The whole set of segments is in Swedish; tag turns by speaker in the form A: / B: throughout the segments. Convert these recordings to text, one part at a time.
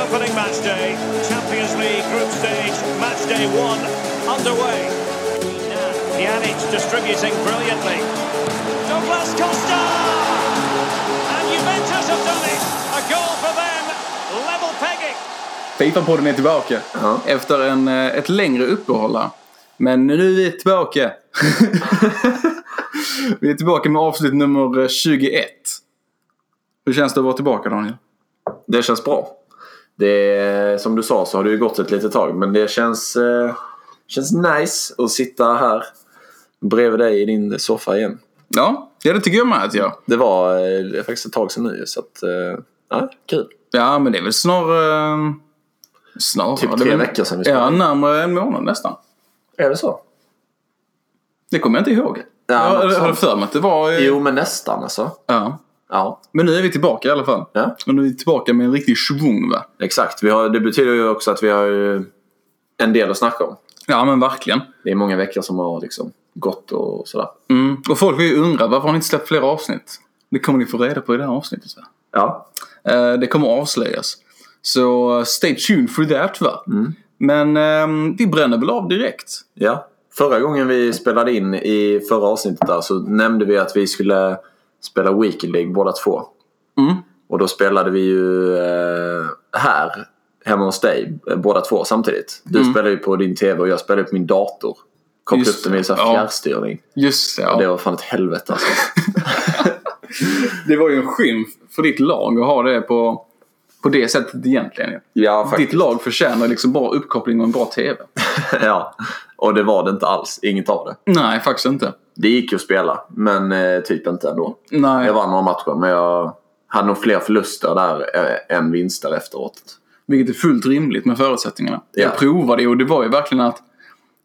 A: opening match day. Champions League group stage, match day one underway. Pjanic distributing brilliantly. Douglas Costa! And Juventus have done it. A goal for them. Level pegging.
B: Fifa-podden är tillbaka.
C: Ja.
B: Efter en, eh, ett längre uppehåll. Men nu är vi tillbaka. vi är tillbaka med avsnitt nummer 21. Hur känns det att vara tillbaka Daniel?
C: Det känns bra. Det som du sa så har det ju gått ett litet tag men det känns, eh, känns nice att sitta här bredvid dig i din soffa igen.
B: Ja, ja det tycker jag med att jag.
C: Det var eh, faktiskt ett tag sedan nu så att, eh, ja, kul.
B: Ja, men det är väl snarare... eh, Snarare.
C: Typ tre veckor sedan vi
B: Ja,
C: spelade.
B: närmare en månad nästan.
C: Är det så?
B: Det kommer jag inte ihåg.
C: Ja,
B: jag hade för mig att det var... eh,
C: Jo men nästan alltså.
B: Ja.
C: Ja,
B: Men nu är vi tillbaka i alla fall.
C: Ja.
B: Och nu är vi tillbaka med en riktig schvung va?
C: exakt. Vi har, det betyder ju också att vi har ju en del att snacka om.
B: Ja men verkligen.
C: Det är många veckor som har liksom gått och sådär.
B: Mm. Och folk har ju undrat varför har ni inte släppt fler avsnitt? Det kommer ni få reda på i det här avsnittet va?
C: Ja,
B: Eh, det kommer avslöjas. Så uh, stay tuned for that va? Men ehm, vi bränner väl av direkt.
C: Ja. Förra gången vi spelade in i förra avsnittet där så nämnde vi att vi skulle spela Weekend League båda två.
B: Mm.
C: Och då spelade vi ju eh, här hemma hos dig eh, båda två samtidigt. Du spelade ju på din tv och jag spelade på min dator. Kopplade upp det med så här fjärrstyrning.
B: Just det, ja.
C: Det var fan ett helvete alltså.
B: Det var ju en skymf för ditt lag att ha det på, på det sättet egentligen.
C: ja,
B: Ditt lag förtjänar liksom bara uppkoppling och en bra TV.
C: ja. Och det var det inte alls. Inget av det.
B: Nej, faktiskt inte.
C: Det gick ju att spela, men eh, typ inte ändå.
B: Nej.
C: Jag vann några matcher, men jag hade nog fler förluster där eh, än vinster efteråt.
B: Vilket är fullt rimligt med förutsättningarna.
C: Ja.
B: Jag provade och det var ju verkligen att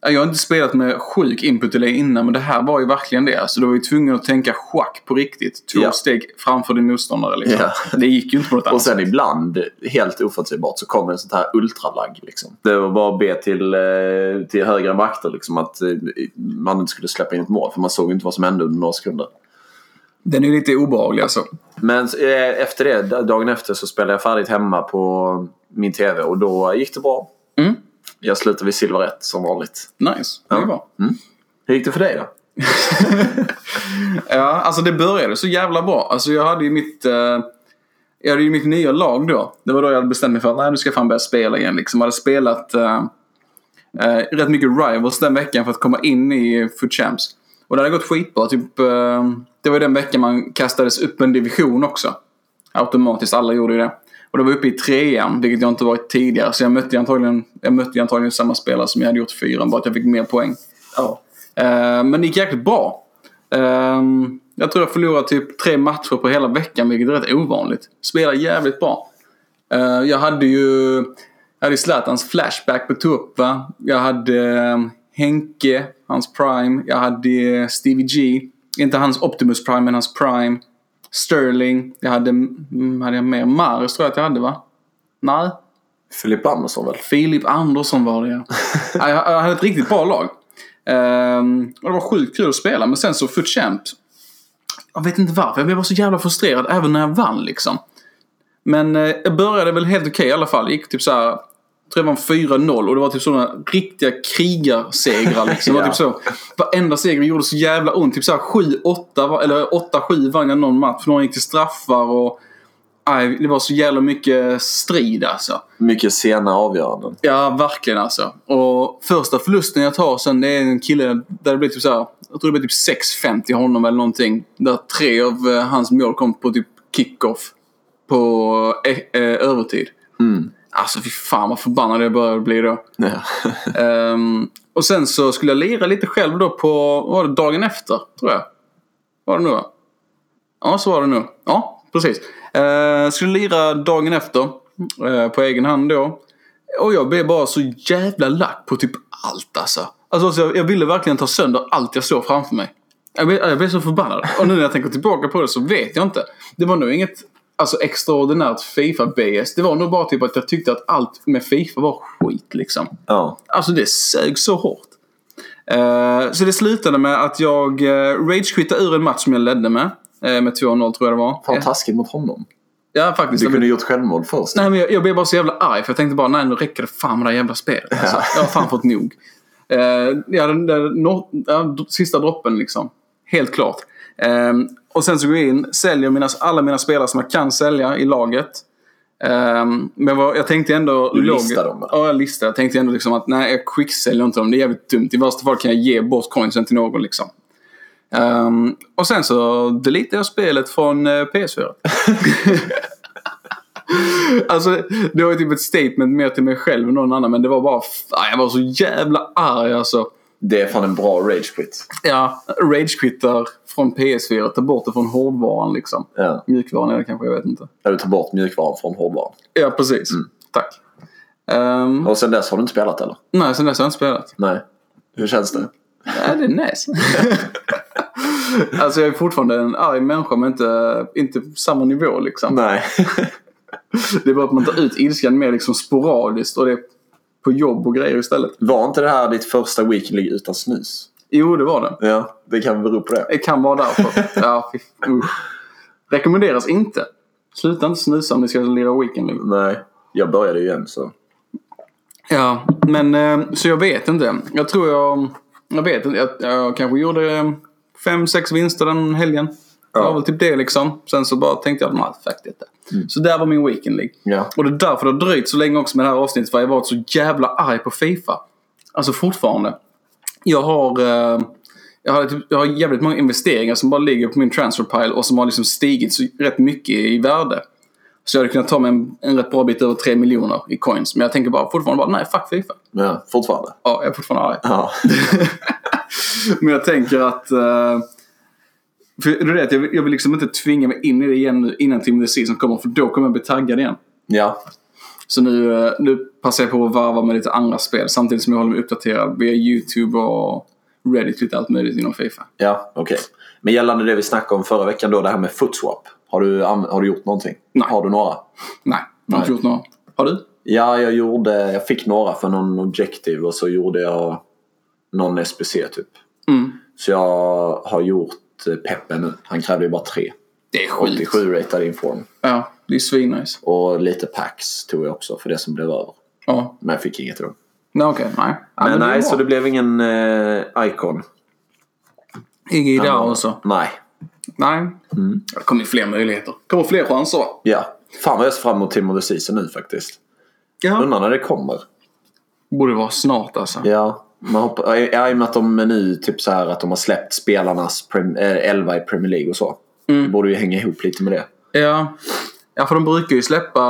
B: jag har inte spelat med sjuk input eller innan men det här var ju verkligen det. Alltså du var ju tvungen att tänka schack på riktigt. Två
C: Ja.
B: steg framför din motståndare liksom.
C: Ja.
B: Det gick ju inte på något
C: Och
B: annat
C: sen
B: sätt.
C: ibland, helt oförutsägbart, så kommer en sånt här ultralagg. Liksom. Det var bara att be till, eh, till högre makter liksom, att eh, man inte skulle släppa in ett mål. För man såg inte vad som hände under några sekunder.
B: Den är lite obehaglig alltså.
C: Men eh, efter det, dagen efter, så spelade jag färdigt hemma på min tv och då gick det bra.
B: Mm.
C: Jag slutade vid silver 1 som vanligt.
B: Nice, det är
C: Ja.
B: bra.
C: Hur gick det för dig då?
B: Ja, alltså det började så jävla bra. Alltså jag hade ju mitt... Eh, jag hade ju mitt nya lag då. Det var då jag hade bestämt mig för att nej, nu ska jag fan börja spela igen. Liksom. Jag hade spelat eh, eh, rätt mycket Rivals den veckan för att komma in i Foot Champs. Och det hade gått skitbra. Typ, eh, det var den veckan man kastades upp en division också. Automatiskt, alla gjorde ju det. Och det var uppe i trean, vilket jag inte varit tidigare. Så jag mötte antagligen, jag mötte antagligen samma spelare som jag hade gjort i fyran, bara att jag fick mer poäng.
C: Ja.
B: Eh, men det gick jäkligt bra. Ehm, jag tror jag förlorade typ tre matcher på hela veckan, vilket är rätt ovanligt. Spelade jävligt bra. Eh, jag hade ju jag hade Zlatans flashback på tupp va. Jag hade eh, Henke, hans prime. Jag hade eh, Stevie G. Inte hans Optimus prime, men hans prime. Sterling. Jag hade, hade jag mer? Maris tror jag att jag hade va? Nej.
C: Filip Andersson väl?
B: Filip Andersson var det ja. ja jag, jag hade ett riktigt bra lag. Ehm, och det var sjukt kul att spela. Men sen så Foot Champ. Jag vet inte varför. Jag blev bara så jävla frustrerad även när jag vann liksom. Men eh, jag började väl helt okej i alla fall. Gick typ så här. Jag tror var en 4-0 och det var typ sådana riktiga krigarsegrar liksom. Det var
C: Ja.
B: typ så. Varenda seger gjorde så jävla ont. Typ så här 7-8 va- eller 8-7 vann jag någon match. Någon gick till straffar och... Aj, det var så jävla mycket strid alltså.
C: Mycket sena avgöranden.
B: Ja, verkligen alltså. Och första förlusten jag tar sen det är en kille där det blir typ så här, Jag tror det blir typ 6-5 till honom eller någonting. Där tre av eh, hans mål kom på typ kick-off. På eh, eh, övertid.
C: Mm.
B: Alltså fy fan vad förbannad jag började bli då.
C: Ja.
B: Ehm, och sen så skulle jag lira lite själv då på, vad var det, dagen efter tror jag. Var det nu va? Ja, så var det nu. Ja, precis. Uh, skulle lira dagen efter. eh, på egen hand då. Och jag blev bara så jävla lack på typ allt alltså. Alltså, alltså jag, jag ville verkligen ta sönder allt jag såg framför mig. Jag blev, jag blev så förbannad. Och nu när jag tänker tillbaka på det så vet jag inte. Det var nog inget alltså, extraordinärt Fifa-BS. Det var nog bara typ att jag tyckte att allt med Fifa var skit liksom.
C: ja.
B: Alltså det sög så hårt. Eh, så det slutade med att jag uh, ragequittade ur en match som jag ledde med. eh, med 2-0 tror jag det var.
C: Fan taskigt mot honom.
B: Ja, faktiskt.
C: Du kunde gjort självmord först.
B: Nej, men jag, jag blev bara så jävla arg för jag tänkte bara, nej nu räcker det fan med det här jävla spelet. Alltså, jag har fan fått nog. Uh, ja, den där no, ja, sista droppen liksom. Helt klart. Um, och sen så går jag in, säljer mina, alla mina spelare som jag kan sälja i laget. Um, men vad, jag tänkte ändå...
C: Du listar dem?
B: Ja, jag listar. Jag tänkte ändå liksom att nej, jag quicksäljer inte dem. Det är jävligt dumt. I värsta fall kan jag ge bort coinsen till någon liksom. Um, och sen så deletar jag spelet från uh, PS4. alltså, det var ju typ ett statement mer till mig själv än någon annan. Men det var bara... Jag var så jävla arg alltså.
C: Det är fan en bra rage quit.
B: Ja, ragequittar från PS4. Ta bort det från hårdvaran liksom.
C: Ja.
B: Mjukvaran är det kanske, jag vet inte.
C: Där du tar bort mjukvaran från hårdvaran.
B: Ja, precis. Tack. Ehm,
C: Och sen dess har du inte spelat eller?
B: nej, sen dess har jag inte spelat.
C: Nej. Hur känns det?
B: Ja, det är nice. alltså jag är fortfarande en arg människa men inte, inte på samma nivå liksom.
C: Nej.
B: Det är bara att man tar ut ilskan mer liksom sporadiskt och det på jobb och grejer istället.
C: Var inte det här ditt första weekend League utan snus?
B: Jo, det var det.
C: Ja, det kan bero på det.
B: Det kan vara därför. ja. Rekommenderas inte. Sluta inte snusa om ni ska lira weekend. Liksom.
C: Nej. Jag började ju igen så.
B: Ja, men eh, så jag vet inte. Jag tror jag... Jag vet inte. Jag, jag kanske gjorde eh, fem, sex vinster den helgen. Det var väl typ det liksom. Sen så bara tänkte jag, nej, fuck detta. Så där var min weekend League.
C: Ja.
B: Och det är därför det har dröjt så länge också med det här avsnittet. För jag har varit så jävla arg på Fifa. Alltså fortfarande. Jag har... Eh, jag har, typ, jag har jävligt många investeringar som bara ligger på min transferpile och som har liksom stigit så rätt mycket i värde. Så jag hade kunnat ta mig en, en rätt bra bit över 3 miljoner i coins. Men jag tänker bara fortfarande bara, nej fuck Fifa.
C: Ja, fortfarande.
B: Ja, jag är fortfarande arg.
C: Ja.
B: Men jag tänker att... Uh, för du vet, jag vill, jag vill liksom inte tvinga mig in i det igen nu innan of the Season kommer. För då kommer jag bli taggad igen.
C: Ja.
B: Så nu, eh, nu passar jag på att varva med lite andra spel. Samtidigt som jag håller mig uppdaterad via YouTube och Reddit. Lite allt möjligt inom Fifa.
C: Ja, okej. Men gällande det vi snackade om förra veckan då, det här med footswap. Har du, har du gjort någonting?
B: Nej.
C: Har du några?
B: Nej, jag har inte gjort några. Har du?
C: Ja, jag gjorde, jag fick några för någon objektiv och så gjorde jag någon SPC typ.
B: Mm.
C: Så jag har gjort eh, Peppe nu. Han krävde ju bara tre.
B: Det är skit.
C: 87 ratad inform.
B: Ja, det är svinnice.
C: Och lite packs tog jag också för det som blev över.
B: Ja.
C: Men jag fick inget av dem.
B: Nej, okej. nej. Ja,
C: Men,
B: är
C: nej, så det blev ingen eh, Icon.
B: Inget där alltså.
C: Nej.
B: Nej. Det kommer ju fler möjligheter. Det kommer fler chanser.
C: Ja. Fan vad jag ser fram emot Team of the Season nu faktiskt.
B: Ja.
C: Undrar när det kommer.
B: Borde vara snart alltså.
C: Ja. Man hoppas, ja, i och med att de nu typ så här att de har släppt spelarnas prem, eh, elva i Premier League och så. Det borde ju hänga ihop lite med det.
B: Ja. ja, för de brukar ju släppa...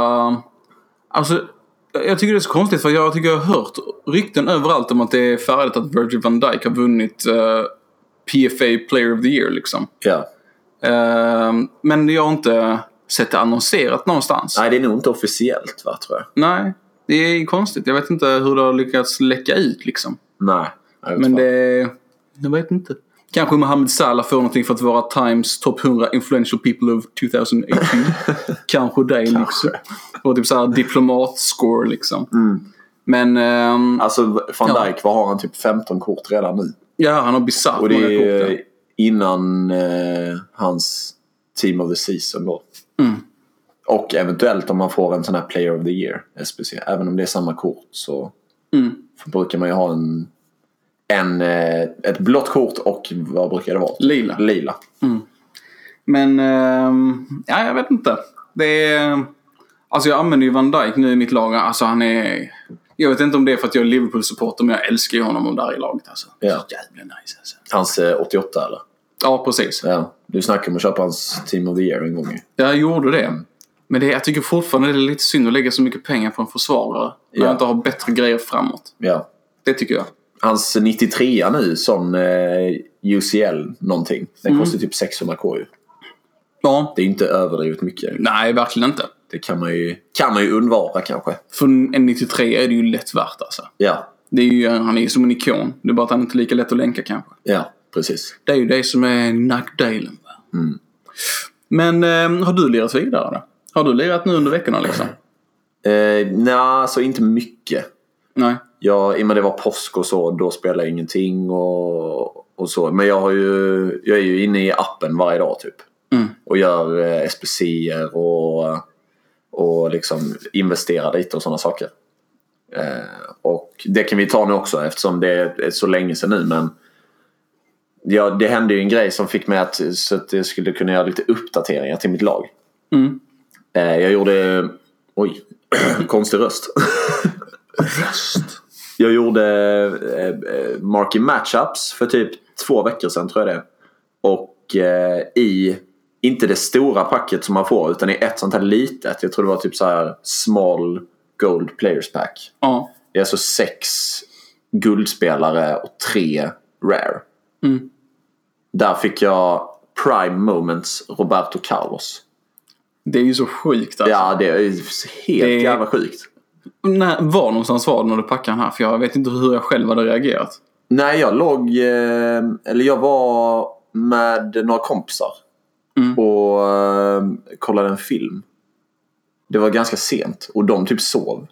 B: Alltså, jag tycker det är så konstigt för jag tycker jag har hört rykten överallt om att det är färdigt att Virgil van Dijk har vunnit eh, PFA Player of the Year liksom.
C: Ja.
B: Eh, men jag har inte sett det annonserat någonstans.
C: Nej, det är nog inte officiellt va, tror jag.
B: Nej, det är konstigt. Jag vet inte hur det har lyckats läcka ut liksom.
C: Nej.
B: Men det... Jag vet inte. Kanske Mohamed Salah får någonting för att vara Times Top 100 Influential People of 2018. Kanske det liksom. Och typ såhär diplomat-score liksom. Men ehm,
C: Alltså van
B: Ja.
C: Dijk, vad har han? Typ 15 kort redan nu.
B: ja, han har bisarrt
C: Och det
B: många kort.
C: är
B: där.
C: innan eh, hans Team of the Season då.
B: Mm.
C: Och eventuellt om man får en sån här Player of the Year, SPC. Även om det är samma kort så
B: Mm.
C: Brukar man ju ha en, en, eh, ett blått kort och vad brukar det vara?
B: Lila.
C: Lila.
B: Men ehm, ja, jag vet inte. Det är... Alltså jag använder ju Van Dijk nu i mitt lag. Alltså han är... Jag vet inte om det är för att jag är Liverpool-supporter men jag älskar ju honom där i laget alltså.
C: Ja.
B: Så jävla nice alltså.
C: Hans eh, 88 eller?
B: Ja, precis.
C: Ja. Du snackade om att köpa hans Team of the Year en gång ju.
B: Jag gjorde det. Men det, jag tycker fortfarande det är lite synd att lägga så mycket pengar på en försvarare.
C: Ja.
B: jag inte har bättre grejer framåt.
C: Ja.
B: Det tycker jag.
C: Hans 93 nu, sån eh, UCL någonting. Den
B: Mm.
C: kostar typ 600k ju.
B: Ja.
C: Det är inte överdrivet mycket.
B: Nej, verkligen inte.
C: Det kan man ju, kan man ju undvara kanske.
B: För en 93 är det ju lätt värt alltså.
C: Ja,
B: Det är ju, han är ju som en ikon. Det är bara att han inte är lika lätt att länka kanske.
C: ja precis.
B: Det är ju det som är nackdelen.
C: Mm.
B: Men eh, har du lirat vidare då? Har du lirat nu under veckorna liksom?
C: Eh, Nej, alltså inte mycket.
B: Nej.
C: Jag, I och med det var påsk och så, då spelar jag ingenting och, och så. Men jag, har ju, jag är ju inne i appen varje dag typ.
B: Mm.
C: Och gör eh, SPC'er och och liksom investera lite och sådana saker. Eh, och det kan vi ta nu också eftersom det är så länge sedan nu. Men ja, det hände ju en grej som fick mig att, så att jag skulle kunna göra lite uppdateringar till mitt lag.
B: Mm.
C: Eh, jag gjorde... Oj, konstig röst.
B: Röst?
C: Jag gjorde eh, Marky Matchups för typ två veckor sedan tror jag det. Och eh, i, inte det stora packet som man får utan i ett sånt här litet. Jag tror det var typ så här small gold players pack.
B: Ja.
C: Det är alltså sex guldspelare och tre rare.
B: Mm.
C: Där fick jag prime moments Roberto Carlos.
B: Det är ju så sjukt alltså.
C: Ja, det är helt
B: Det-
C: jävla sjukt.
B: När, var någonstans var det när du packade den här? För jag vet inte hur jag själv hade reagerat.
C: Nej, jag låg... Eh, eller jag var med några kompisar.
B: Mm.
C: Och eh, kollade en film. Det var ganska sent och de typ sov.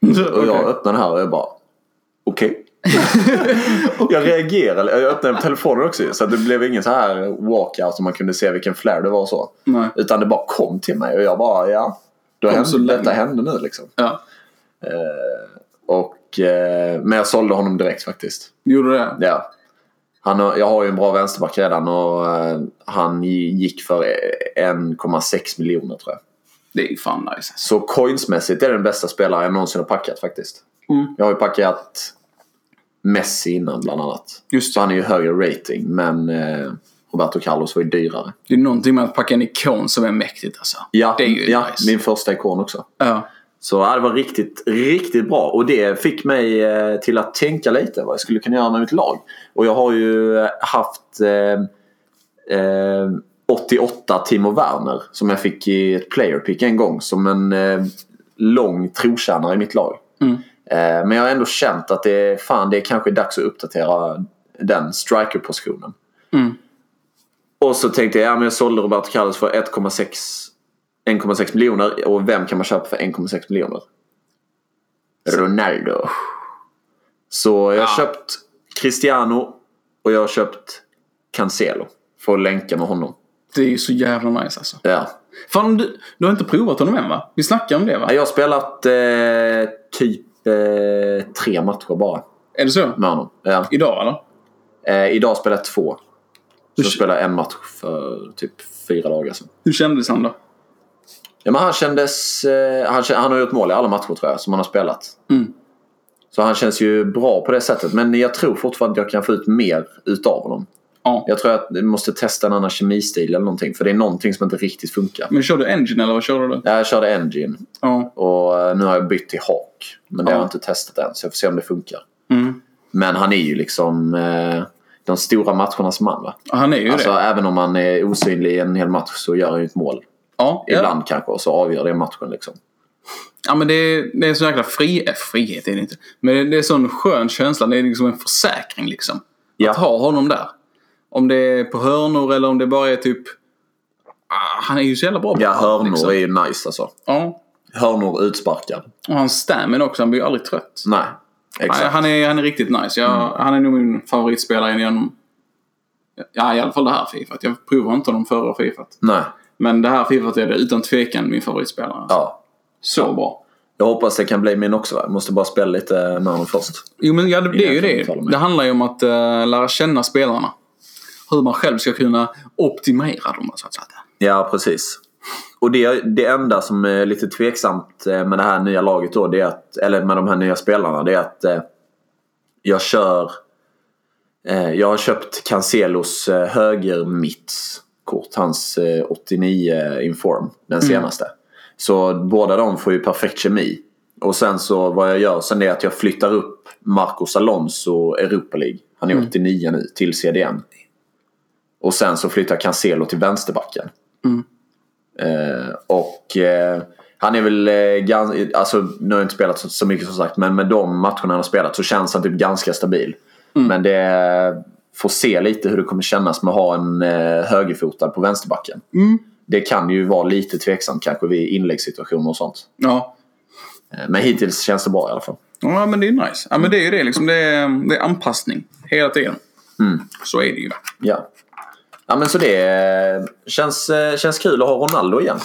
C: Och jag öppnade den här och jag bara... Okej. Jag reagerade. Jag öppnade telefonen också så det blev ingen så här walkout som man kunde se vilken flare det var och så.
B: Nej.
C: Utan det bara kom till mig och jag bara ja. Då
B: Kom så
C: hände, detta hände nu liksom.
B: Ja.
C: Och, eh, men jag sålde honom direkt faktiskt.
B: Gjorde det?
C: Ja. Han jag har ju en bra vänsterback redan och eh, han gick för 1,6 miljoner tror jag.
B: Det är ju fan nice.
C: Så coinsmässigt är det den bästa spelare jag någonsin har packat faktiskt.
B: Mm.
C: Jag har ju packat Messi innan bland annat.
B: Just
C: Så han är ju högre rating men eh, Roberto Carlos var ju dyrare.
B: Det är någonting med att packa en ikon som är mäktigt alltså.
C: Ja,
B: Det är ju
C: ja
B: nice.
C: min första ikon också.
B: Ja.
C: Så ja, det var riktigt, riktigt bra. Och det fick mig eh, till att tänka lite vad jag skulle kunna göra med mitt lag. Och jag har ju haft eh, eh, 88 Timo Werner som jag fick i ett player pick en gång som en eh, lång trotjänare i mitt lag.
B: Mm.
C: Eh, men jag har ändå känt att det, fan, det är kanske dags att uppdatera den striker-positionen.
B: Mm.
C: Och så tänkte jag, ja men jag sålde Roberto Carlos för 1,6 1,6 miljoner och vem kan man köpa för 1,6 miljoner? Ronaldo. Så jag har
B: Ja.
C: köpt Cristiano och jag har köpt Cancelo. För att länka med honom.
B: Det är ju så jävla nice alltså.
C: Ja.
B: Fan, du, du har inte provat honom än va? Vi snackade om det va?
C: Jag har spelat eh, typ eh, tre matcher bara
B: Är det så?
C: med honom. Ja.
B: Idag eller?
C: Eh, idag spelar jag två. Så jag spelade en match för typ fyra dagar sedan.
B: Hur kändes han då?
C: Ja, men han kändes... Eh, han, han har gjort mål i alla matcher tror jag som han har spelat.
B: Mm.
C: Så han känns ju bra på det sättet. Men jag tror fortfarande att jag kan få ut mer utav honom.
B: Ja.
C: Jag tror att jag måste testa en annan kemistil eller någonting. För det är någonting som inte riktigt funkar.
B: Men kör du Engine eller vad kör du?
C: Jag körde Engine
B: Ja.
C: och eh, nu har jag bytt till Hawk. Men det
B: Ja.
C: har jag inte testat än så jag får se om det funkar.
B: Mm.
C: Men han är ju liksom eh, de stora matchernas man va?
B: Ja, Han är ju
C: Alltså
B: det.
C: även om han är osynlig i en hel match så gör han ju ett mål.
B: Ja,
C: Ibland kanske och så avgör det matchen liksom.
B: Ja men det är, det är så jäkla fri, äh, frihet är det inte. Men det, är sån skön känsla. Det är liksom en försäkring liksom.
C: Ja.
B: Att ha honom där. Om det är på hörnor eller om det bara är typ... Ah, han är ju så jävla bra på
C: Ja, hörnor
B: liksom.
C: är ju nice alltså.
B: Ja.
C: Hörnor utsparkar.
B: Och hans stamina också. Han blir ju aldrig trött.
C: Nej, exakt.
B: Nej, han, är, han är riktigt nice. Jag, Han är nog min favoritspelare genom... Ja, i alla fall det här Fifa. Jag provade inte honom förra Fifa.
C: Nej.
B: Men det här Fifa är det utan tvekan min favoritspelare.
C: Ja.
B: Så bra.
C: Jag hoppas det kan bli min också. Va? Jag måste bara spela lite med honom först.
B: Jo, men ja, det, det är ju det. Det handlar ju om att uh, lära känna spelarna. Hur man själv ska kunna optimera dem, så att säga.
C: Ja, precis. Och det, det enda som är lite tveksamt eh, med det här nya laget då, det är att, eller med de här nya spelarna, det är att eh, jag kör... Eh, jag har köpt Cancelos eh, högermittskort, hans eh, 89 Inform, den senaste. Så båda de får ju perfekt kemi. Och sen så vad jag gör sen är att jag flyttar upp Marcos Alonso Europa League. Han är 89 nu, till CDM. Och sen så flyttar Cancelo till vänsterbacken. Eh, och eh, han är väl eh, ganska, alltså nu har jag inte spelat så, så mycket som sagt men med de matcherna han har spelat så känns han typ ganska stabil. Men det får se lite hur det kommer kännas med att ha en eh, högerfotad på vänsterbacken. Det kan ju vara lite tveksamt kanske vid inläggssituationer och sånt.
B: Ja.
C: Eh, men hittills känns det bra i alla fall.
B: ja, men det är nice. Ja, men det är ju det liksom. Det är, det är anpassning. Hela tiden. Så är det ju.
C: Ja. Ja men så det känns, eh, känns kul att ha Ronaldo igen.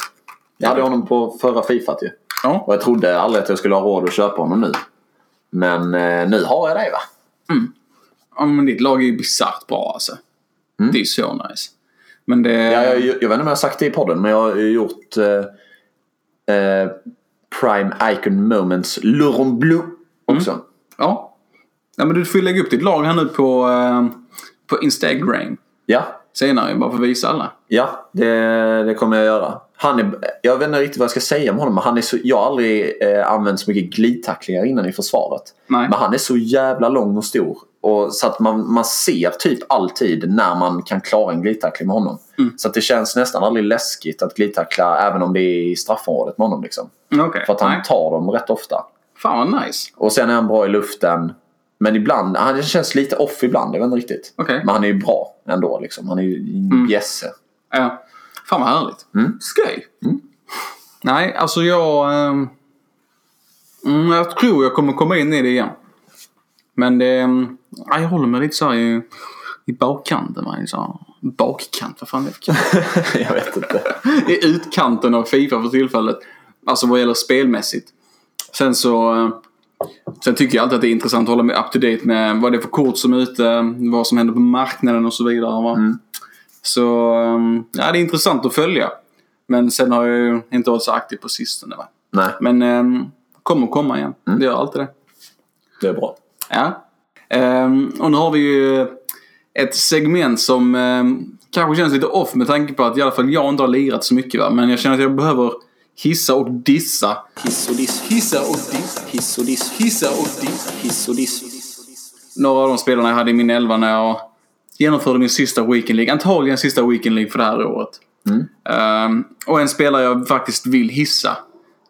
C: Jag hade honom på förra Fifa ju.
B: Ja.
C: Och jag trodde aldrig att jag skulle ha råd att köpa honom nu. Men eh, nu har jag det va?
B: ja men ditt lag är ju bisarrt bra alltså. Det är ju så nice. Men det...
C: Ja, jag, jag vet inte om jag har sagt det i podden, men jag har gjort eh, eh, Prime Icon Moments Laurent Bleu också.
B: Ja. ja. men du får ju lägga upp ditt lag här nu på, eh, på Instagram.
C: Ja,
B: Senare, bara för att visa alla.
C: ja det, det kommer jag göra. Han är, jag vet inte riktigt vad jag ska säga om honom, men han är så, jag har aldrig eh, använt så mycket glidtacklingar innan i försvaret.
B: Nej.
C: Men han är så jävla lång och stor. Och så att man, man ser typ alltid när man kan klara en glidtackling med honom. Så att det känns nästan aldrig läskigt att glidtackla även om det är i straffområdet med honom. Liksom.
B: Okej.
C: För att han
B: Nej.
C: tar dem rätt ofta.
B: Fan vad nice.
C: Och sen är han bra i luften. Men ibland, han känns lite off ibland, jag vet inte riktigt.
B: Okej.
C: Men han är ju bra ändå liksom. Han är ju en bjässe.
B: Ja. Fan vad härligt.
C: Mm.
B: Skoj. Nej, alltså jag... mm, jag tror jag kommer komma in i det igen. Men det... ja, jag håller mig lite så här i, i bakkanten. Va? Så bakkant, vad fan är det för kant?
C: jag vet inte.
B: I utkanten av Fifa för tillfället. Alltså vad gäller spelmässigt. Sen så... eh, Sen tycker jag alltid att det är intressant att hålla mig up to date med vad det är för kort som är ute, vad som händer på marknaden och så vidare. Va? Så um, ja, det är intressant att följa. Men sen har jag ju inte varit så aktiv på sistone. Va?
C: Nej,
B: Men um, kommer komma igen. Det gör alltid det.
C: det är bra.
B: Ja. Ehm, och nu har vi ju ett segment som um, kanske känns lite off med tanke på att i alla fall jag inte har lirat så mycket. Va? Men jag känner att jag behöver hissa och dissa. Hiss och diss, hissa och diss, hiss och diss, hissa och diss, hiss och diss. Några av de spelarna jag hade i min elva när jag genomförde min sista Weekend League. Antagligen sista Weekend League för det här året. Ehm, och en spelare jag faktiskt vill hissa.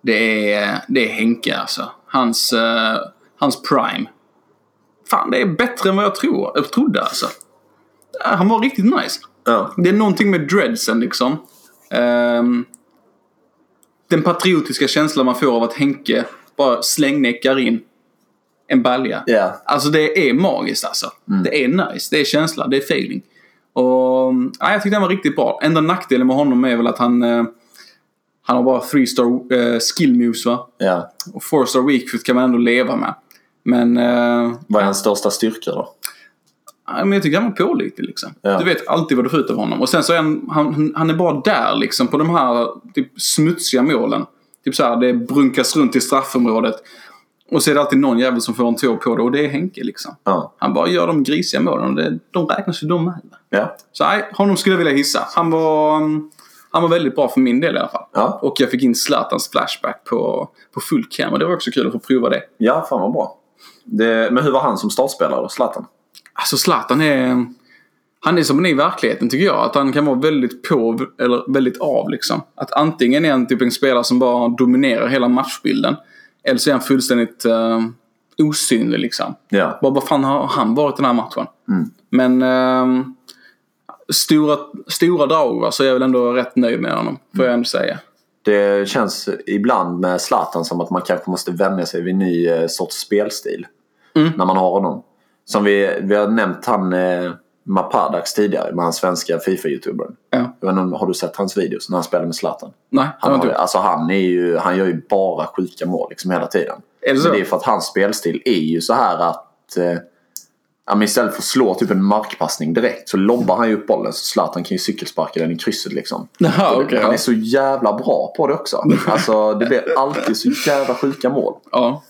B: Det är, det är Henke alltså. Hans, eh, hans prime. Fan, det är bättre än vad jag, tror, jag trodde alltså. Han var riktigt nice.
C: Ja.
B: Det är någonting med dreadsen liksom. Ehm, den patriotiska känslan man får av att Henke bara slängnäckar in en balja.
C: Ja.
B: Alltså det är magiskt alltså. Det är nice. Det är känsla. Det är feeling. Och ja, jag tyckte han var riktigt bra. Enda nackdelen med honom är väl att han eh, han har bara 3 star eh, skill moves va?
C: ja.
B: Och 4 star weak foot kan man ändå leva med. Men, eh,
C: Vad är hans största styrka då?
B: Men jag tycker han var pålitlig liksom.
C: Ja.
B: Du vet alltid vad du får ut av honom. Och sen så är han, han, han är bara där liksom på de här typ, smutsiga målen. Typ så här, det brunkas runt i straffområdet. Och så är det alltid någon jävel som får en tå på det och det är Henke liksom.
C: Ja.
B: Han bara gör de grisiga målen och det, de räknas ju de med.
C: Ja.
B: Så nej, honom skulle jag vilja hissa. Han var, mm, han var väldigt bra för min del i alla fall.
C: Ja.
B: Och jag fick in Zlatans flashback på, på full cam och det var också kul att få prova det.
C: Ja, fan vad bra. Det, men hur var han som startspelare då? Zlatan?
B: Alltså Zlatan är... Han är som han är i verkligheten tycker jag. Att han kan vara väldigt på eller väldigt av liksom. Att antingen är han typ en spelare som bara dominerar hela matchbilden. Eller så är han fullständigt uh, osynlig liksom.
C: Ja.
B: Vad, vad fan har han varit den här matchen? Men uh, stora, stora drag va, så är jag väl ändå rätt nöjd med honom. Får jag ändå säga.
C: Det känns ibland med Zlatan som att man kanske måste vänja sig vid en ny eh, sorts spelstil. När man har honom. Som vi, vi har nämnt han eh, Mapadax tidigare med hans svenska Fifa-youtubern.
B: Ja.
C: Jag vet inte om- Har du sett hans videos när han spelar med Zlatan?
B: Nej,
C: Han,
B: har inte gjort.
C: alltså han, är ju, han gör ju bara sjuka mål liksom hela tiden.
B: Är det så?
C: Men det är för att hans spelstil är ju så här att eh, ja, men istället för att slå typ en markpassning direkt så lobbar han ju upp bollen så Zlatan kan ju cykelsparka den i krysset liksom. Och
B: okej.
C: han
B: ja.
C: är så jävla bra på det också. Alltså det blir alltid så jävla sjuka mål.
B: Ja.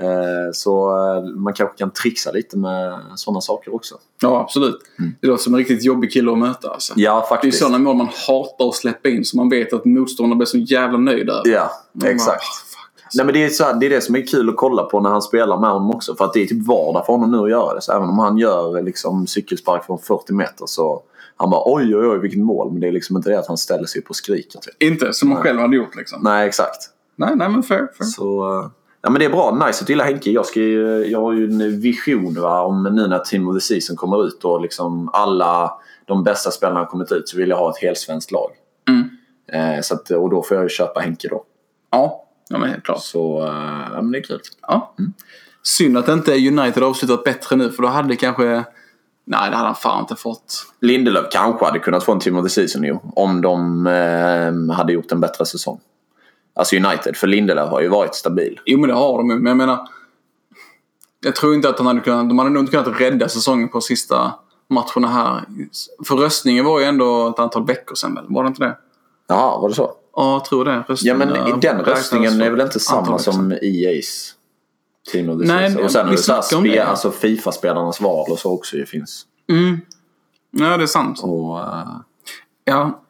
C: Eh, så eh, man kanske kan trixa lite med sådana saker också.
B: ja, absolut. Det låter som en riktigt jobbig kille att möta alltså.
C: Ja
B: Det är
C: faktiskt.
B: sådana mål man hatar att släppa in så man vet att motståndaren blir så jävla nöjd över.
C: Ja, exakt. Nej, men det, är så här, det är det som är kul att kolla på när han spelar med honom också. För att det är typ vardag för honom nu att göra det. Så även om han gör liksom, cykelspark från 40 meter så han bara oj oj oj vilket mål. Men det är liksom inte det att han ställer sig upp och skriker. Typ.
B: Inte som man själv hade gjort liksom.
C: Nej exakt.
B: Nej, nej men fair. fair.
C: Så, eh, ja, men det är bra. Nice att gilla Henke. Jag, ska ju, jag har ju en vision va, om nu när Team of the Season kommer ut och liksom alla de bästa spelarna har kommit ut så vill jag ha ett helsvenskt lag.
B: Mm.
C: Eh, så att, och då får jag ju köpa Henke då.
B: Ja, ja men helt klart.
C: Så eh, ja, men det är kul.
B: Ja. Synd att inte United avslutat bättre nu för då hade det kanske... Nej, det hade han fan inte fått.
C: Lindelöf kanske hade kunnat få en Team of the Season ju. Om de eh, hade gjort en bättre säsong. Alltså United, för Lindelöf har ju varit stabil.
B: Jo men det har de ju, men jag menar. Jag tror inte att han hade kunnat, de hade nog inte kunnat rädda säsongen på sista matcherna här. För röstningen var ju ändå ett antal veckor sedan väl? Var det inte det?
C: Jaha, var det så?
B: Ja, jag tror det.
C: Ja
B: Röstningen,
C: men
B: eh,
C: den röstningen är väl inte samma som EA's Team of the
B: Nej,
C: Season? Och sen är det så här
B: snackade om
C: spe, alltså Fifa-spelarnas val och så också ju finns.
B: Mm. Ja, det är sant.
C: Och, eh,
B: Ja.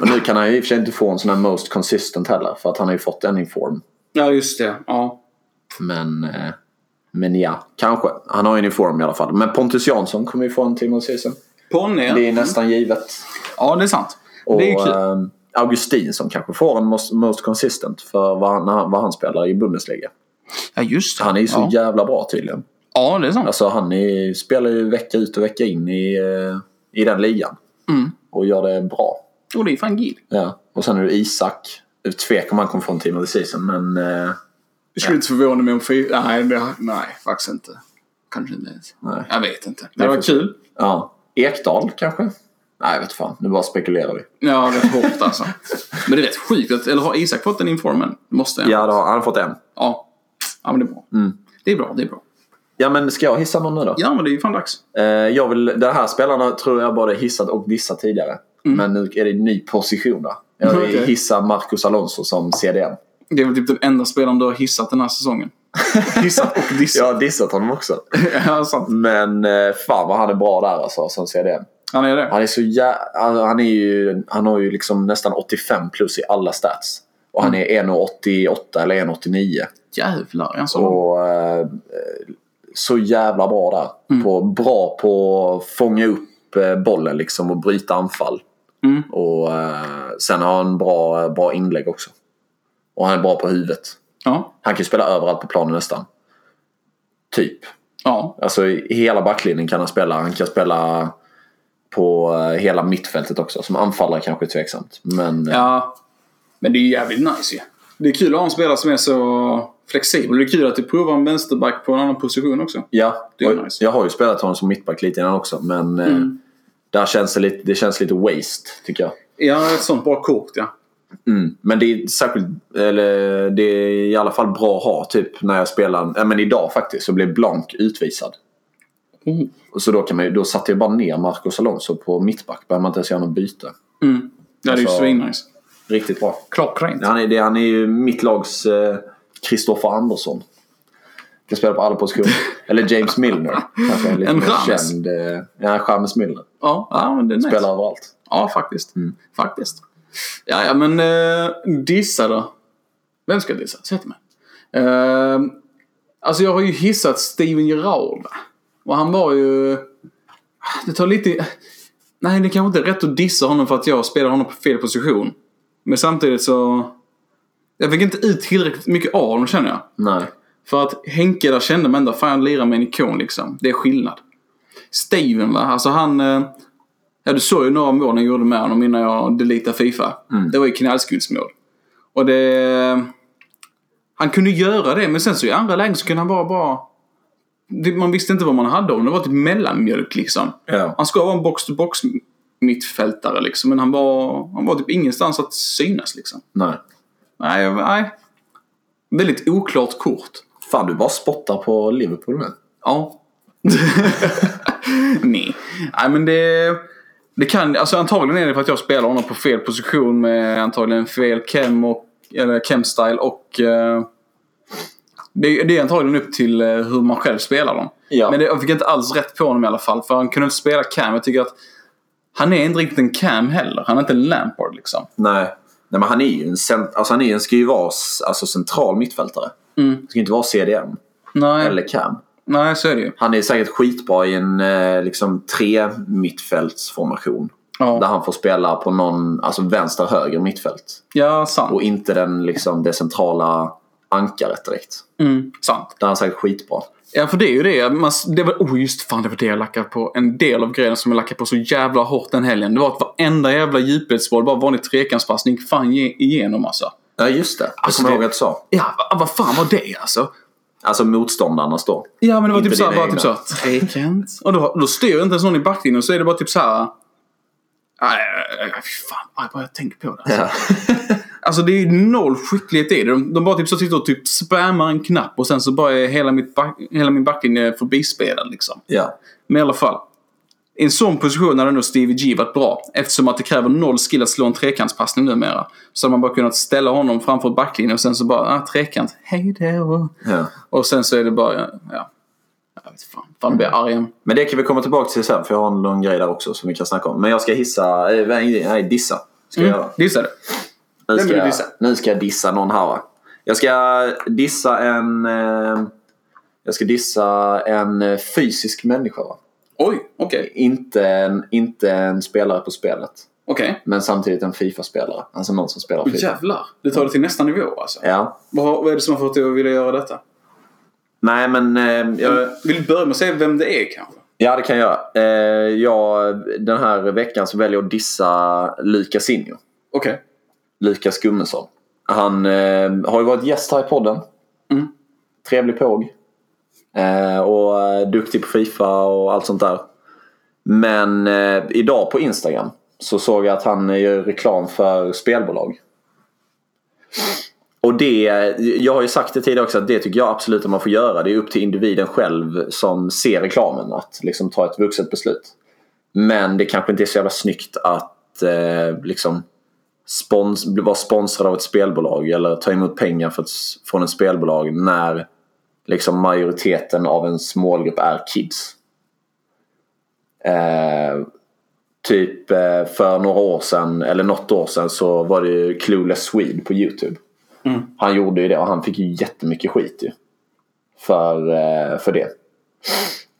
C: Och nu kan han ju i och för sig inte få en sån här most consistent heller. För att han har ju fått en inform.
B: ja, just det. Ja.
C: Men, eh, men ja, kanske. Han har ju en inform i alla fall. Men Pontus Jansson kommer ju få en Team of Season.
B: Ponny.
C: Det är nästan givet.
B: Ja, det är sant.
C: Och
B: det är kul.
C: eh, Augustin som kanske får en most, most consistent för vad han- vad han spelar i Bundesliga.
B: Ja, just det.
C: Han är ju så
B: ja.
C: jävla bra tydligen.
B: ja, det är sant.
C: Alltså han är, spelar ju vecka ut och vecka in i, eh, i den ligan.
B: Mm.
C: Och gör det bra.
B: Och det är fan gil.
C: Ja. Och sen är det Isak. Det är tvek om han kommer få en Team of the Season men... Eh,
B: Det skulle inte förvåna mig om fyra... Nej, det, nej, faktiskt inte. Kanske inte ens.
C: Nej.
B: Jag vet inte. Det
C: Nej,
B: var kul.
C: ja. Ekdal kanske? Nej, jag vet fan. Nu bara spekulerar vi.
B: Ja, rätt hårt alltså. Men det är rätt sjukt. Att, eller har Isak fått en informen? Det måste han.
C: Ja, då han har fått en.
B: Ja. Ja, men det är bra. Det är bra, det är bra.
C: Ja, men ska jag hissa någon nu då?
B: Ja, men det är ju fan dags.
C: Eh, jag vill, den här spelarna tror jag både hissat och dissat tidigare. Men nu är det en ny position då. Jag vill
B: Okej.
C: hissa Marcus Alonso som CDM.
B: Det är väl typ den enda spelaren du har hissat den här säsongen. hissat och dissat.
C: Jag har dissat honom också.
B: ja, sant.
C: Men eh, fan vad han är bra där alltså som CDM.
B: Han är det.
C: Han är så jä... han, är ju, han har ju liksom nästan 85 plus i alla stats. Och han är 1,88 eller 1,89.
B: Jävlar, är han så
C: Och eh, så jävla bra där. På, bra på att fånga upp eh, bollen liksom och bryta anfall.
B: Mm.
C: Och eh, sen har han bra, bra inlägg också. Och han är bra på huvudet.
B: Ja.
C: Han kan ju spela överallt på planen nästan. Typ.
B: Ja.
C: Alltså i hela backlinjen kan han spela. Han kan spela på eh, hela mittfältet också. Som anfallare kanske är tveksamt. Men eh,
B: Ja. Men det är jävligt nice ju. Det är kul att ha en spelare som är så flexibel. Det är kul att du provar en vänsterback på en annan position också.
C: ja,
B: Det är
C: och
B: nice.
C: jag har ju spelat honom som mittback lite innan också. Men eh,
B: Mm.
C: där känns det, lite, det känns lite waste tycker jag.
B: Ja, ett sånt bra kort ja.
C: Mm. Men det är särskilt, eller det är i alla fall bra att ha typ när jag spelar, ja men idag faktiskt så blev Blank utvisad.
B: Mm.
C: Och så då, kan man, då satte jag bara ner Marcos Alonso på mittback. Behöver man inte ens göra något byte.
B: Mm. Ja, det är ju
C: Alltså-
B: svinnice.
C: Riktigt bra.
B: Klockrent.
C: Han är, det, han är ju mitt lags Kristoffer Andersson. Kan spela på alla positioner. Eller James Milner. Kanske en lite
B: En James.
C: känd. eh, Ja, James Milner.
B: Ja, ja men det är nice.
C: Spelar överallt.
B: Ja, faktiskt.
C: Mm.
B: Faktiskt. Ja, ja, men eh, dissa då. Vem ska jag dissa? Till mig. Eh, alltså jag har ju hissat Steven Gerrard. Och han var ju... Det tar lite... Nej, det kanske inte är rätt att dissa honom för att jag spelar honom på fel position. Men samtidigt så... Jag fick inte ut tillräckligt mycket av honom känner jag.
C: Nej.
B: För att Henke där kände man ändå, fan jag lirar med en ikon liksom. Det är skillnad. Steven va, alltså han... eh, Ja du såg ju några mål jag gjorde med honom innan jag deletade Fifa. Det var ju knallskuddsmål. Och det... Han kunde göra det men sen så i andra lägen så kunde han bara bara... Man visste inte vad man hade om. Det var typ mellanmjölk liksom.
C: Ja.
B: Han ska vara en box-to-box mittfältare liksom. Men han var, han var typ ingenstans att synas liksom.
C: Nej.
B: Nej, nej. Väldigt oklart kort.
C: Fan du bara spottar på Liverpool nu.
B: Ja. Nej. Nej men det... Det kan... Alltså antagligen är det för att jag spelar honom på fel position med antagligen fel chem och... Eller chem-style och... eh, det, det är antagligen upp till eh, hur man själv spelar dem.
C: Ja.
B: Men det, jag fick inte alls rätt på honom i alla fall. För han kunde inte spela cam. Jag tycker att... Han är inte riktigt en cam heller. Han är inte en Lampard liksom.
C: Nej. Nej men han är ju en, cent- alltså, han är, en- ska ju vara alltså, central mittfältare.
B: Mm.
C: Ska inte vara CDM.
B: Nej,
C: Eller Cam.
B: nej så är det ju.
C: Han är säkert skitbra i en eh, liksom, tre mittfältsformation. Där
B: Ja,
C: han får spela på någon, alltså vänster höger mittfält.
B: ja sant.
C: Och inte den, liksom, det centrala ankaret direkt.
B: Mm, sant.
C: Är han säkert skitbra.
B: Ja, för det är ju det. Man, det var, oh, just fan, det var det jag lackade på. En del av grejen som jag lackade på så jävla hårt den helgen. Det var att varenda jävla djupledsboll, bara vanlig trekantspassning, fan ge- igenom alltså.
C: Ja just det. Jag
B: Alltså,
C: kommer
B: det-
C: ihåg att du sa.
B: Ja, vad, vad fan var det alltså?
C: Alltså motståndarnas då.
B: Ja, men det var
C: Inte
B: typ såhär, bara typ
C: egna.
B: såhär, trekant. Och då, då styr inte ens någon i backlinjen så är det bara typ såhär... Nej, fy fan. Aj, bara jag tänker på det. Alltså.
C: Ja.
B: Alltså det är ju noll skicklighet i det. De, de bara typ så sitter och typ spammar en knapp och sen så bara är hela, mitt back, hela min backlinje förbispelad liksom.
C: Ja.
B: Men i alla fall. I en sån position hade nog Stevie G varit bra. Eftersom att det kräver noll skill att slå en trekantspassning numera. Så hade man bara kunnat ställa honom framför backlinjen och sen så bara, ah, trekant, hej då.
C: ja.
B: Och sen så är det bara, ja. Jag vet fan, fan blir jag arg.
C: Men det kan vi komma tillbaka till sen för jag har lång grej där också som vi kan snacka om. Men jag ska hissa, eh, nej, nej dissa. Ska jag
B: Mm,
C: göra.
B: dissa det.
C: Nu ska, jag, nu ska jag dissa någon här va. Jag ska dissa en... Eh, jag ska dissa en eh, fysisk människa va.
B: Oj, okej.
C: Inte en, inte en spelare på spelet.
B: Okej.
C: Men samtidigt en Fifa-spelare. Alltså någon som spelar
B: Okay.
C: Fifa.
B: Jävlar. Du tar det till nästa nivå alltså.
C: Ja.
B: Vad, vad är det som har fått dig att vilja göra detta?
C: Nej men... Eh, jag,
B: Vill du börja med att säga vem det är kanske?
C: ja det kan jag göra. Eh, jag, den här veckan så väljer jag att dissa Injo.
B: Okej.
C: Lukas Gummesson. Han eh, har ju varit gäst här i podden.
B: Mm.
C: Trevlig påg. Eh, och eh, duktig på Fifa och allt sånt där. Men eh, idag på Instagram så såg jag att han eh, gör reklam för spelbolag. Och det, jag har ju sagt det tidigare också att det tycker jag absolut att man får göra. Det är upp till individen själv som ser reklamen att liksom ta ett vuxet beslut. Men det kanske inte är så jävla snyggt att eh, liksom spons, vara sponsrad av ett spelbolag eller ta emot pengar för ett, från ett spelbolag när liksom majoriteten av ens målgrupp är kids. Eh, typ eh, för några år sedan, eller något år sedan, så var det ju Clueless Swede på YouTube.
B: Mm.
C: Han gjorde ju det och han fick ju jättemycket skit ju. För, eh, för det.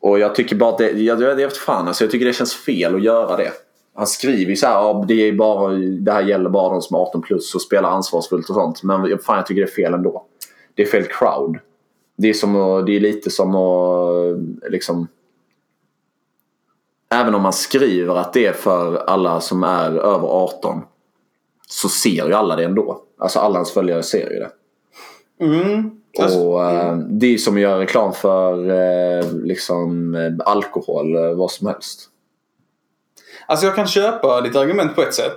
C: Och jag tycker bara att det, jag, jag vet fan alltså, jag tycker det känns fel att göra det. Han skriver ju så här, ja, det, är bara, det här gäller bara de som är 18 plus och spelar ansvarsfullt och sånt. Men jag- fan jag tycker det är fel ändå. Det är fel crowd. Det är, som det är lite som att liksom... Även om man skriver att det är för alla som är över 18 så ser ju alla det ändå. Alltså alla ens följare ser ju det.
B: Mm. Alltså,
C: Och eh, det är som att göra reklam för eh, liksom alkohol, eh, vad som helst.
B: Alltså jag kan köpa ditt argument på ett sätt.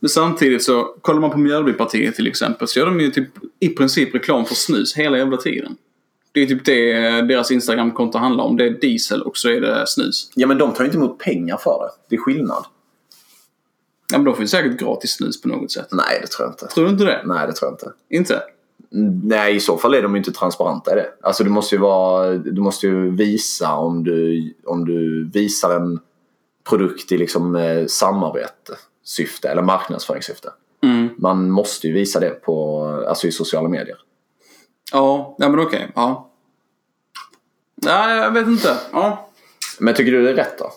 B: Men samtidigt så, kollar man på Mjölbypartiet till exempel så gör de ju typ i princip reklam för snus hela jävla tiden. Det är typ det deras Instagram-konto handlar om. Det är diesel och så är det snus.
C: Ja men de tar ju inte emot pengar för det. Det är skillnad.
B: Ja men de får ju säkert gratis snus på något sätt.
C: Nej det tror jag inte.
B: Tror du inte det?
C: Nej det tror jag inte.
B: Inte?
C: Mm, Nej i så fall är de ju inte transparenta i det. Alltså du måste ju vara, du måste ju visa om du, om du visar en produkt i liksom eh, samarbetssyfte eller marknadsföringssyfte.
B: Mm.
C: Man måste ju visa det på, alltså i sociala medier.
B: Ja, ja men okej. Ja. Nej, jag vet inte. Ja.
C: Men tycker du det är rätt då?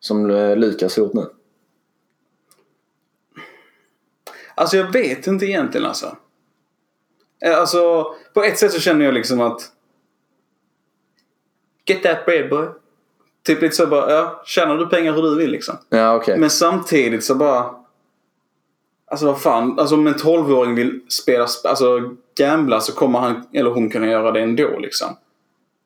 C: Som eh, Lukas har gjort nu?
B: Alltså jag vet inte egentligen alltså. Eh, Alltså, på ett sätt så känner jag liksom att... Get that bread boy. Typ lite så bara, ja, tjänar du pengar hur du vill liksom.
C: Ja okej.
B: Men samtidigt så bara... Alltså vad fan, alltså om en 12-åring vill spela, sp- alltså gambla så kommer han eller hon kunna göra det ändå liksom.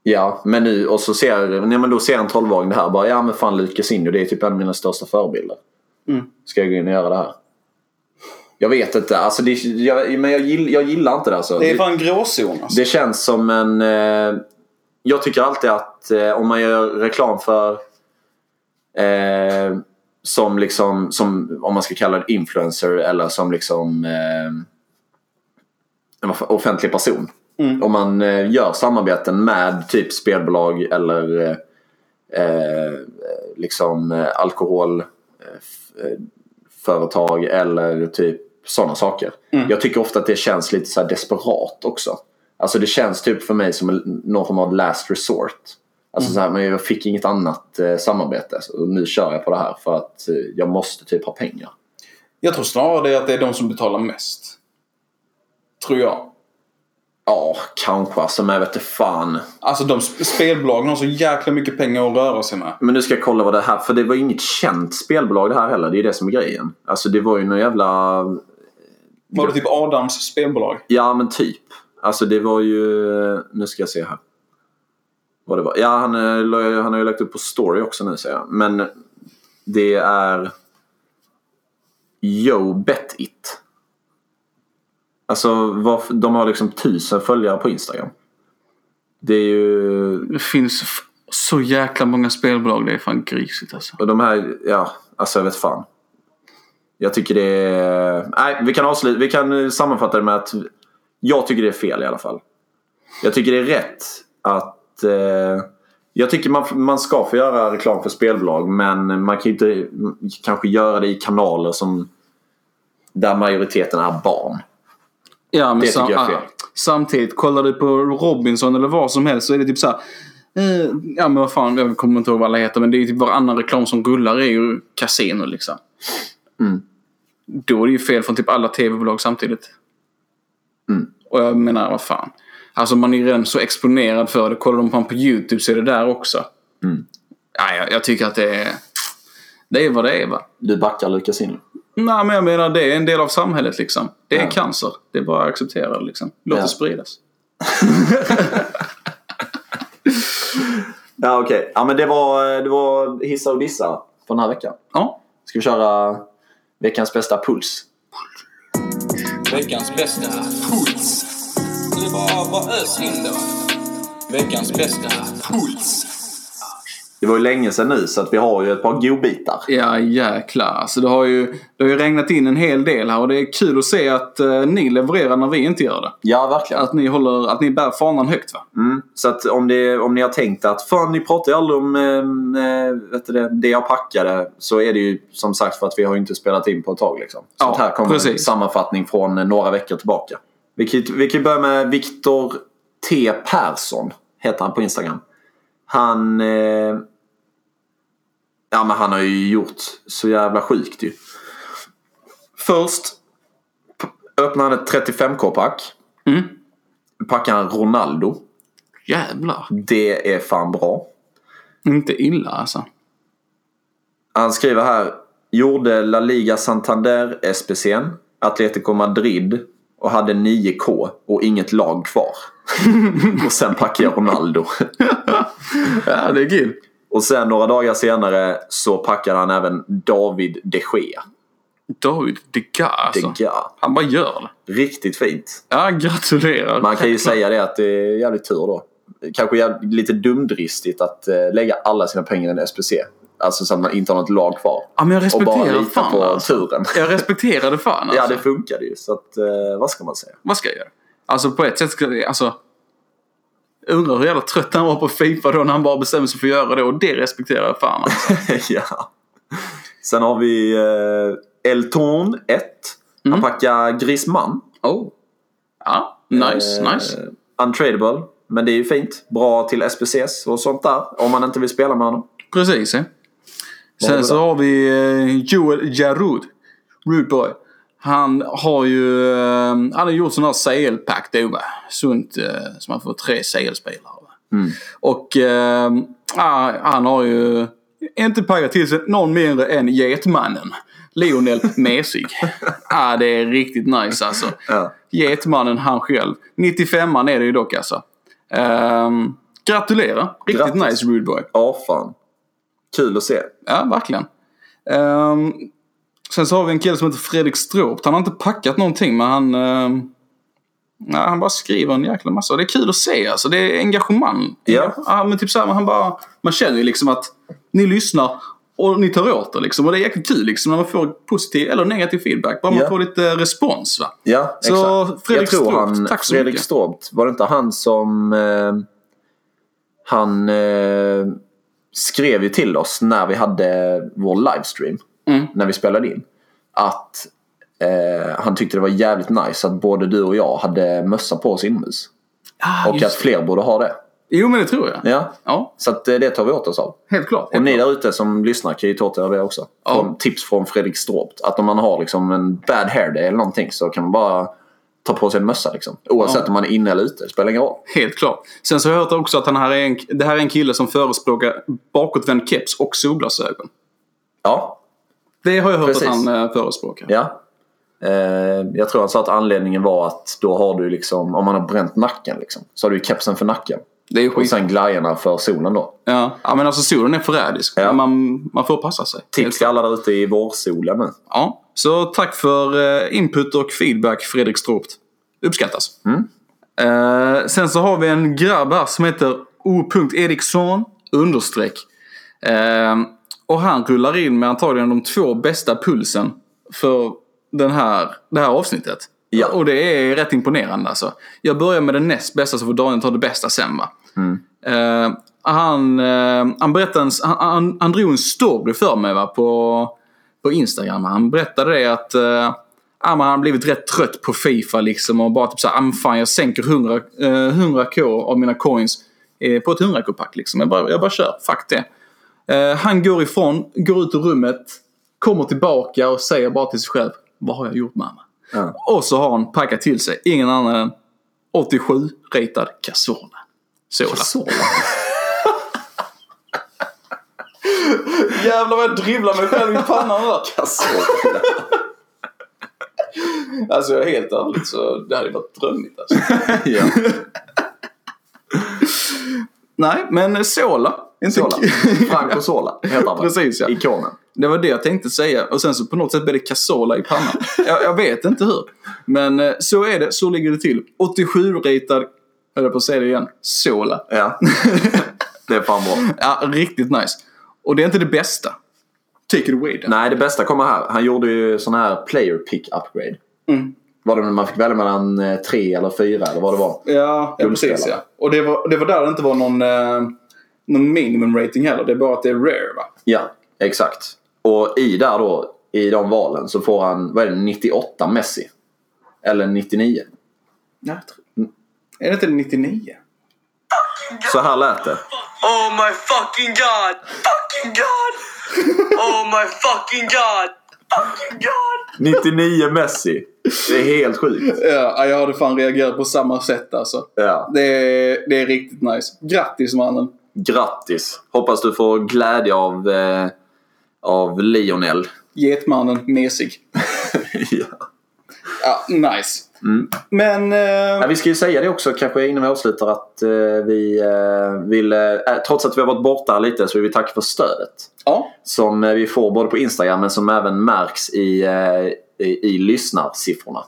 C: Ja, men nu och så ser, nej, men då ser en 12-åring det här bara ja men fan Lukas Injo det är typ en av mina största förebilder.
B: Mm.
C: Ska jag gå in och göra det här? Jag vet inte, alltså det, jag, men jag, gill, jag gillar inte det alltså.
B: Det är fan en gråzon alltså.
C: det känns som en... Eh, jag tycker alltid att eh, om man gör reklam för eh, som liksom, som, om man ska kalla det influencer eller som liksom eh, en off- offentlig person.
B: Mm.
C: Om man eh, gör samarbeten med typ spelbolag eller eh, eh, liksom eh, alkoholföretag eller typ sådana saker.
B: Mm.
C: Jag tycker ofta att det känns lite så desperat också. Alltså det känns typ för mig som någon form av last resort. Alltså så här, men jag fick inget annat eh, samarbete och nu kör jag på det här för att eh, jag måste typ ha pengar.
B: Jag tror snarare det är att det är de som betalar mest. Tror jag.
C: Ja, kanske alltså, men jag vet inte fan.
B: Alltså de sp- spelbolagen har så jäkla mycket pengar att röra sig med.
C: Men nu ska jag kolla vad det här, för det var inget känt spelbolag det här heller. Det är det som är grejen. Alltså det var ju någon jävla...
B: Var det typ Adams spelbolag?
C: Ja men typ. Alltså det var ju... Nu ska jag se här. Vad det var. Ja han, eh, han har ju lagt upp på story också nu säger jag. Men det är... Yo Bet It. Alltså, de har liksom tusen följare på Instagram. Det är ju...
B: Det finns så jäkla många spelbolag. Det är fan grisigt alltså.
C: Och de här, ja, alltså jag vet fan. Jag tycker det är... Nej, vi kan avsluta. Vi kan sammanfatta det med att jag tycker det är fel i alla fall. Jag tycker det är rätt att... Eh, jag tycker man, man ska få göra reklam för spelbolag men man kan ju inte kanske göra det i kanaler som där majoriteten är barn.
B: Ja, men
C: Det tycker jag är fel.
B: samtidigt, kollar du på Robinson eller vad som helst så är det typ så här. Eh, ja men vad fan, jag kommer inte ihåg vad alla heter men det är typ varannan reklam som rullar är ju kasino liksom.
C: Mm.
B: Då är det ju fel från typ alla tv-bolag samtidigt.
C: Mm.
B: Och jag menar, vad fan. Alltså man är ju redan så exponerad för det. Kollar de på honom på YouTube så är det där också.
C: Mm.
B: Ja, jag, jag tycker att det är... Det är vad det är va.
C: Du backar Lukas in.
B: Nej men jag menar det är en del av samhället liksom. Det är
C: Ja.
B: cancer. Det är bara att acceptera det liksom. Låt
C: Ja.
B: det spridas.
C: Ja okej. Ja men det var, det var hissa och dissa för den här veckan.
B: Ja.
C: Ska vi köra veckans bästa puls?
D: Veckans bästa puls. Det är bara, bara ös in då. Veckans bästa puls.
C: Det var ju länge sedan nu så att vi har ju ett par godbitar.
B: Ja jäklar. Alltså det har ju, det har ju regnat in en hel del här och det är kul att se att eh, ni levererar när vi inte gör det.
C: Ja verkligen.
B: Att ni, håller, att ni bär fanan högt va?
C: Mm. Så att om, det, om ni har tänkt att fan ni pratar ju aldrig om eh, eh, vet du det, det jag packade. Så är det ju som sagt för att vi har ju inte spelat in på ett tag. Liksom. Så
B: Ja,
C: här kommer en
B: precis.
C: sammanfattning från eh, några veckor tillbaka. Vi kan, vi kan börja med Viktor T Persson. Heter han på Instagram. Han... Eh, ja men han har ju gjort så jävla sjukt ju. Först öppnade han ett 35k-pack.
B: Mm.
C: Packade han Ronaldo.
B: Jävlar.
C: Det är fan bra.
B: Inte illa alltså.
C: Han skriver här. Gjorde La Liga Santander SPC'n, Atletico Madrid och hade 9K och inget lag kvar. och sen packade jag Ronaldo.
B: Ja det är kul.
C: och sen några dagar senare så packade han även David de Gea.
B: David de Gea alltså.
C: De Gea.
B: Han bara gör det.
C: Riktigt fint.
B: Ja gratulerar.
C: Man kan ju säga det att det är jävligt tur då. Kanske jävligt, lite dumdristigt att eh, lägga alla sina pengar i en SPC. Alltså så att man inte har något lag kvar.
B: Ja men jag
C: Och bara
B: respekterar
C: lita
B: fan
C: på
B: alltså.
C: turen.
B: Jag respekterar det fan alltså.
C: Ja, det funkade ju. Så att, eh, vad ska man säga?
B: Vad ska jag göra? Alltså på ett sätt ska det, alltså. Undrar hur jävla trött han var på Fifa då när han bara bestämde sig för att göra det och det respekterar jag fan alltså.
C: ja. Sen har vi eh, Elton 1. Han
B: Mm.
C: packar Griezmann.
B: Oh. Ja, nice,
C: Eh,
B: nice.
C: Untradable. Men det är ju fint. Bra till SPCs och sånt där. Om man inte vill spela med honom.
B: Precis ja. Sen så har vi eh, Joel Jarud. Rude boy. Han har ju eh, han har gjort sån här CL-pack då va. Sunt eh, så man får tre CL-spelare. va.
C: Mm.
B: Och ah, han har ju inte packat till sig någon mindre än Getmannen. Lionel Mesig. ah, det är riktigt nice alltså.
C: Ja.
B: Getmannen han själv. 95an är det ju dock alltså. Um, gratulerar. Riktigt
C: Grattis.
B: nice Rude boy.
C: Ja, fan. Kul att se.
B: Ja, verkligen. Ehm, sen så har vi en kille som heter Fredrik Stråpt. Han har inte packat någonting men han... ehm, nej, han bara skriver en jäkla massa. Det är kul att se alltså. Det är engagemang.
C: Ja.
B: ja men typ så här, han bara... Man känner ju liksom att ni lyssnar och ni tar åt det liksom. Och det är jäkligt kul liksom när man får positiv eller negativ feedback. Bara man
C: Ja.
B: får lite respons va.
C: Ja,
B: Så,
C: exakt.
B: Fredrik Stråbt,
C: han,
B: tack så
C: Fredrik
B: mycket.
C: Stråbt, var det inte han som... Eh, han eh, skrev ju till oss när vi hade vår livestream.
B: Mm.
C: När vi spelade in. Att eh, han tyckte det var jävligt nice att både du och jag hade mössa på oss inomhus.
B: Ah,
C: Och att
B: just det.
C: fler borde ha det.
B: Jo men det tror jag.
C: Ja,
B: Ja,
C: så att, eh, det tar vi åt oss av.
B: helt klart.
C: Och
B: Helt
C: ni
B: klart.
C: där ute som lyssnar kan ju ta åt er av det också.
B: Ja.
C: Från, tips från Fredrik Stråbt. Att om man har liksom en bad hair day eller någonting så kan man bara ta på sig en mössa. Liksom. Oavsett
B: Ja.
C: om man är inne eller ute. Det spelar ingen roll.
B: Helt klart. Sen så har jag hört också att han här är en, det här är en kille som förespråkar bakåtvänd keps och solglasögon.
C: Ja,
B: Det har jag hört
C: Precis.
B: att han eh, förespråkar.
C: ja. Eh, jag tror han sa att anledningen var att då har du liksom, om man har bränt nacken liksom, så har du ju kepsen för nacken.
B: Det är
C: Och
B: skit.
C: sen glajjorna för solen då.
B: Ja. ja, men alltså solen är förrädisk.
C: Ja.
B: Man, man får passa sig.
C: Tips till alla där ute i vårsolen nu.
B: Ja, så tack för eh, input och feedback Fredrik Stråpt. Uppskattas. Eh, sen så har vi en grabb här som heter O.Eriksson understreck. Eh, och han rullar in med antagligen de två bästa pulsen för den här, det här avsnittet.
C: Ja.
B: Och det är rätt imponerande alltså. Jag börjar med den näst bästa så får Daniel ta det bästa sen va. Eh, han, eh, han berättade en, han, han, han drog en story för mig va, på, på Instagram. Han berättade det att eh, han har blivit rätt trött på Fifa liksom och bara typ såhär, ah, fan jag sänker 100, eh, 100k av mina coins eh, på ett 100k-pack liksom. Jag bara, jag bara kör, fuck det. Eh, han går ifrån, går ut ur rummet, kommer tillbaka och säger bara till sig själv, vad har jag gjort mamma?
C: Ja.
B: Och så har han packat till sig ingen annan än 87-ratad Casola. Sola.
C: Så.
B: Jävlar vad jag dribblar mig själv i pannan där. Alltså jag är helt ärligt så det hade varit drömmigt alltså.
C: ja.
B: Nej, men Sola. Inte
C: Sola. Franco Sola heter han?
B: Precis, ja.
C: Ikonen.
B: Det var det jag tänkte säga. Och sen så på något sätt blev det Casola i pannan. jag, jag vet inte hur. Men eh, så är det. Så ligger det till. 87-ratad, höll jag på att säga det igen, Sola.
C: Ja. det är fan bra.
B: Ja, riktigt nice. Och det är inte det bästa. Take it away then.
C: Nej, det bästa kommer här. Han gjorde ju sån här player pick upgrade.
B: Mm.
C: Var det när man fick välja mellan eh, tre eller fyra eller vad det var?
B: Ja, ja precis ja. Och det var, det var där det inte var någon, eh, någon minimum rating heller. Det är bara att det är rare va?
C: Ja, exakt. Och i där då, i de valen, så får han, vad är det, 98 Messi? Eller 99?
B: Nej, jag tror- Är det inte 99?
C: Så här lät det.
E: Oh my fucking god! Fucking god! Oh my fucking god! Fucking god!
C: 99 Messi. Det är helt sjukt.
B: Ja, jag hade fan reagerat på samma sätt alltså.
C: Ja.
B: Det är, det är riktigt nice. Grattis mannen.
C: Grattis. Hoppas du får glädje av, eh, av Lionel.
B: Getmannen, mesig.
C: ja.
B: Ja, nice.
C: Mm.
B: Men...
C: Ja,
B: Eh,
C: vi ska ju säga det också kanske innan vi avslutar att eh, vi eh, vill, eh, trots att vi har varit borta lite så vill vi tacka för stödet.
B: ja,
C: Som eh, vi får både på Instagram men som även märks i, eh, i, i lyssnarsiffrorna.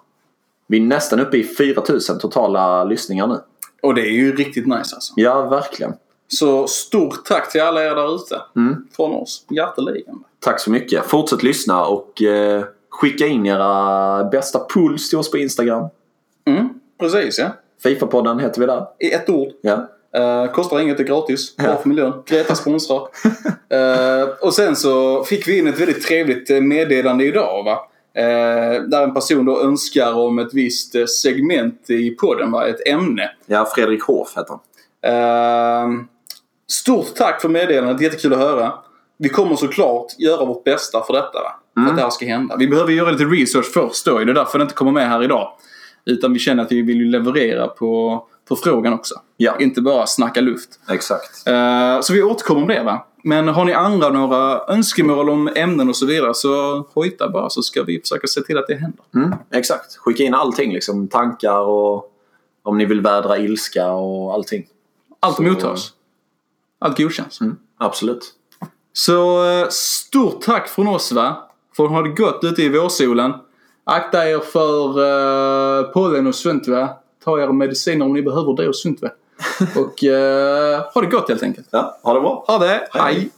C: Vi är nästan uppe i 4000 totala lyssningar nu.
B: och det är ju riktigt nice alltså.
C: Ja, verkligen.
B: Så stort tack till alla er där ute.
C: Mm.
B: Från oss. Hjärteligen.
C: Tack så mycket. Fortsätt lyssna och skicka in era bästa puls till oss på Instagram.
B: Mm, precis ja.
C: Fifa-podden heter vi där.
B: I ett ord.
C: Ja.
B: Uh, kostar inget, är gratis. Bra
C: Ja.
B: för miljön. Greta sponsrar. Eh, och sen så fick vi in ett väldigt trevligt eh, meddelande idag. Va? Eh, där en person då önskar om ett visst segment i podden, va? ett ämne.
C: ja, Fredrik Hoff heter han.
B: Stort tack för meddelandet, jättekul att höra. Vi kommer såklart göra vårt bästa för detta. Va? För att det här ska hända. Vi behöver göra lite research först då. Det är därför det inte kommer med här idag. Utan vi känner att vi vill leverera på, på frågan också.
C: Ja.
B: Inte bara snacka luft.
C: Exakt.
B: Eh, så vi återkommer om det va. Men har ni andra några önskemål om ämnen och så vidare så hojta bara så ska vi försöka se till att det händer.
C: Mm, exakt. Skicka in allting liksom. Tankar och om ni vill vädra ilska och allting.
B: Allt
C: Så-
B: mottas. Allt godkänns.
C: Mm, absolut.
B: Så eh, stort tack från oss va. Får ha det gott ute i vårsolen. Akta er för uh, pollen och sånt va. Ta era mediciner om ni behöver det och sånt va. och eh, ha det gott helt enkelt.
C: Ja, ha det bra.
B: Ha det. Hej.